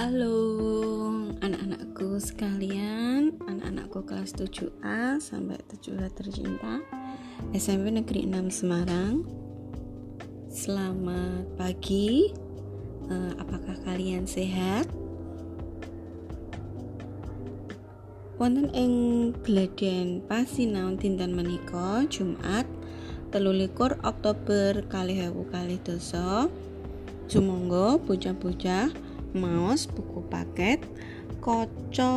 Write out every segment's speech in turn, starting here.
Halo anak-anakku sekalian Anak-anakku kelas 7A sampai 7A tercinta SMP Negeri 6 Semarang. Selamat pagi. Uh, Apakah kalian sehat? Wonten ing Gladen Pasinaon dinten menika Jumat telulikur Oktober kali hewu kali dosa. Sumangga bocah-bocah maos buku paket koco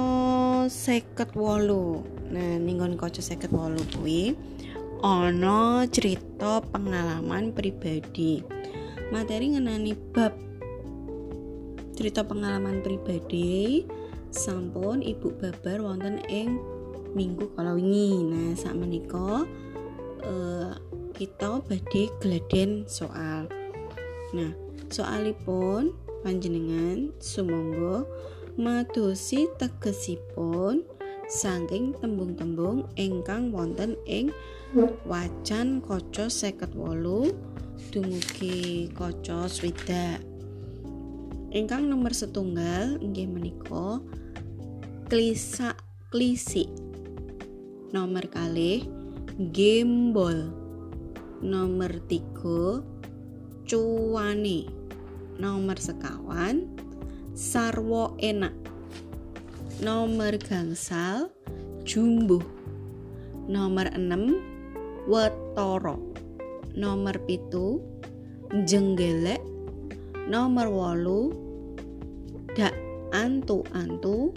seket wolu. Nah ningon koco seket wolu kuwi ono cerita pengalaman pribadi. Materi ngenani bab cerita pengalaman pribadi sampun ibu babar wonten ing minggu kalau wingi. Nah saat menika uh, kita badhe gladen soal. Nah soalipun panjenengan sumangga madosi tegesipun saking tembung-tembung ingkang wonten ing wacan kaca seket wolu dumugi kaca swidak. Ingkang nomor setunggal inggih menika klisa klisi nomor kalih gembol. Nomor tiga cuwane nomor sekawan sarwo enak. Nomor gangsal jumbuh. Nomor 6 wetoro nomor pitu jenggelek. Nomor wolu dak antu-antu.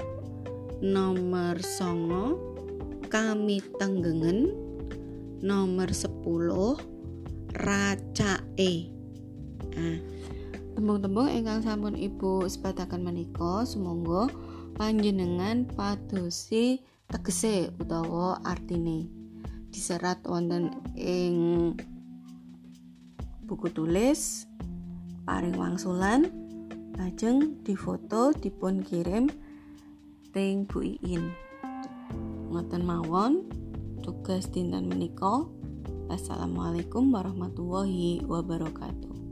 Nomor songo kami tenggengen. Nomor 10 racae. Nah Tembung-tembung ingkang sampun Ibu sebataken menika sumangga panjenengan padosi tegese utawa artine. Diserat wonten ing buku tulis paring wangsulan lajeng difoto dipun kirim ting Bu Iin. Ngoten mawon tugas dinten menika. Assalamualaikum warahmatullahi wabarakatuh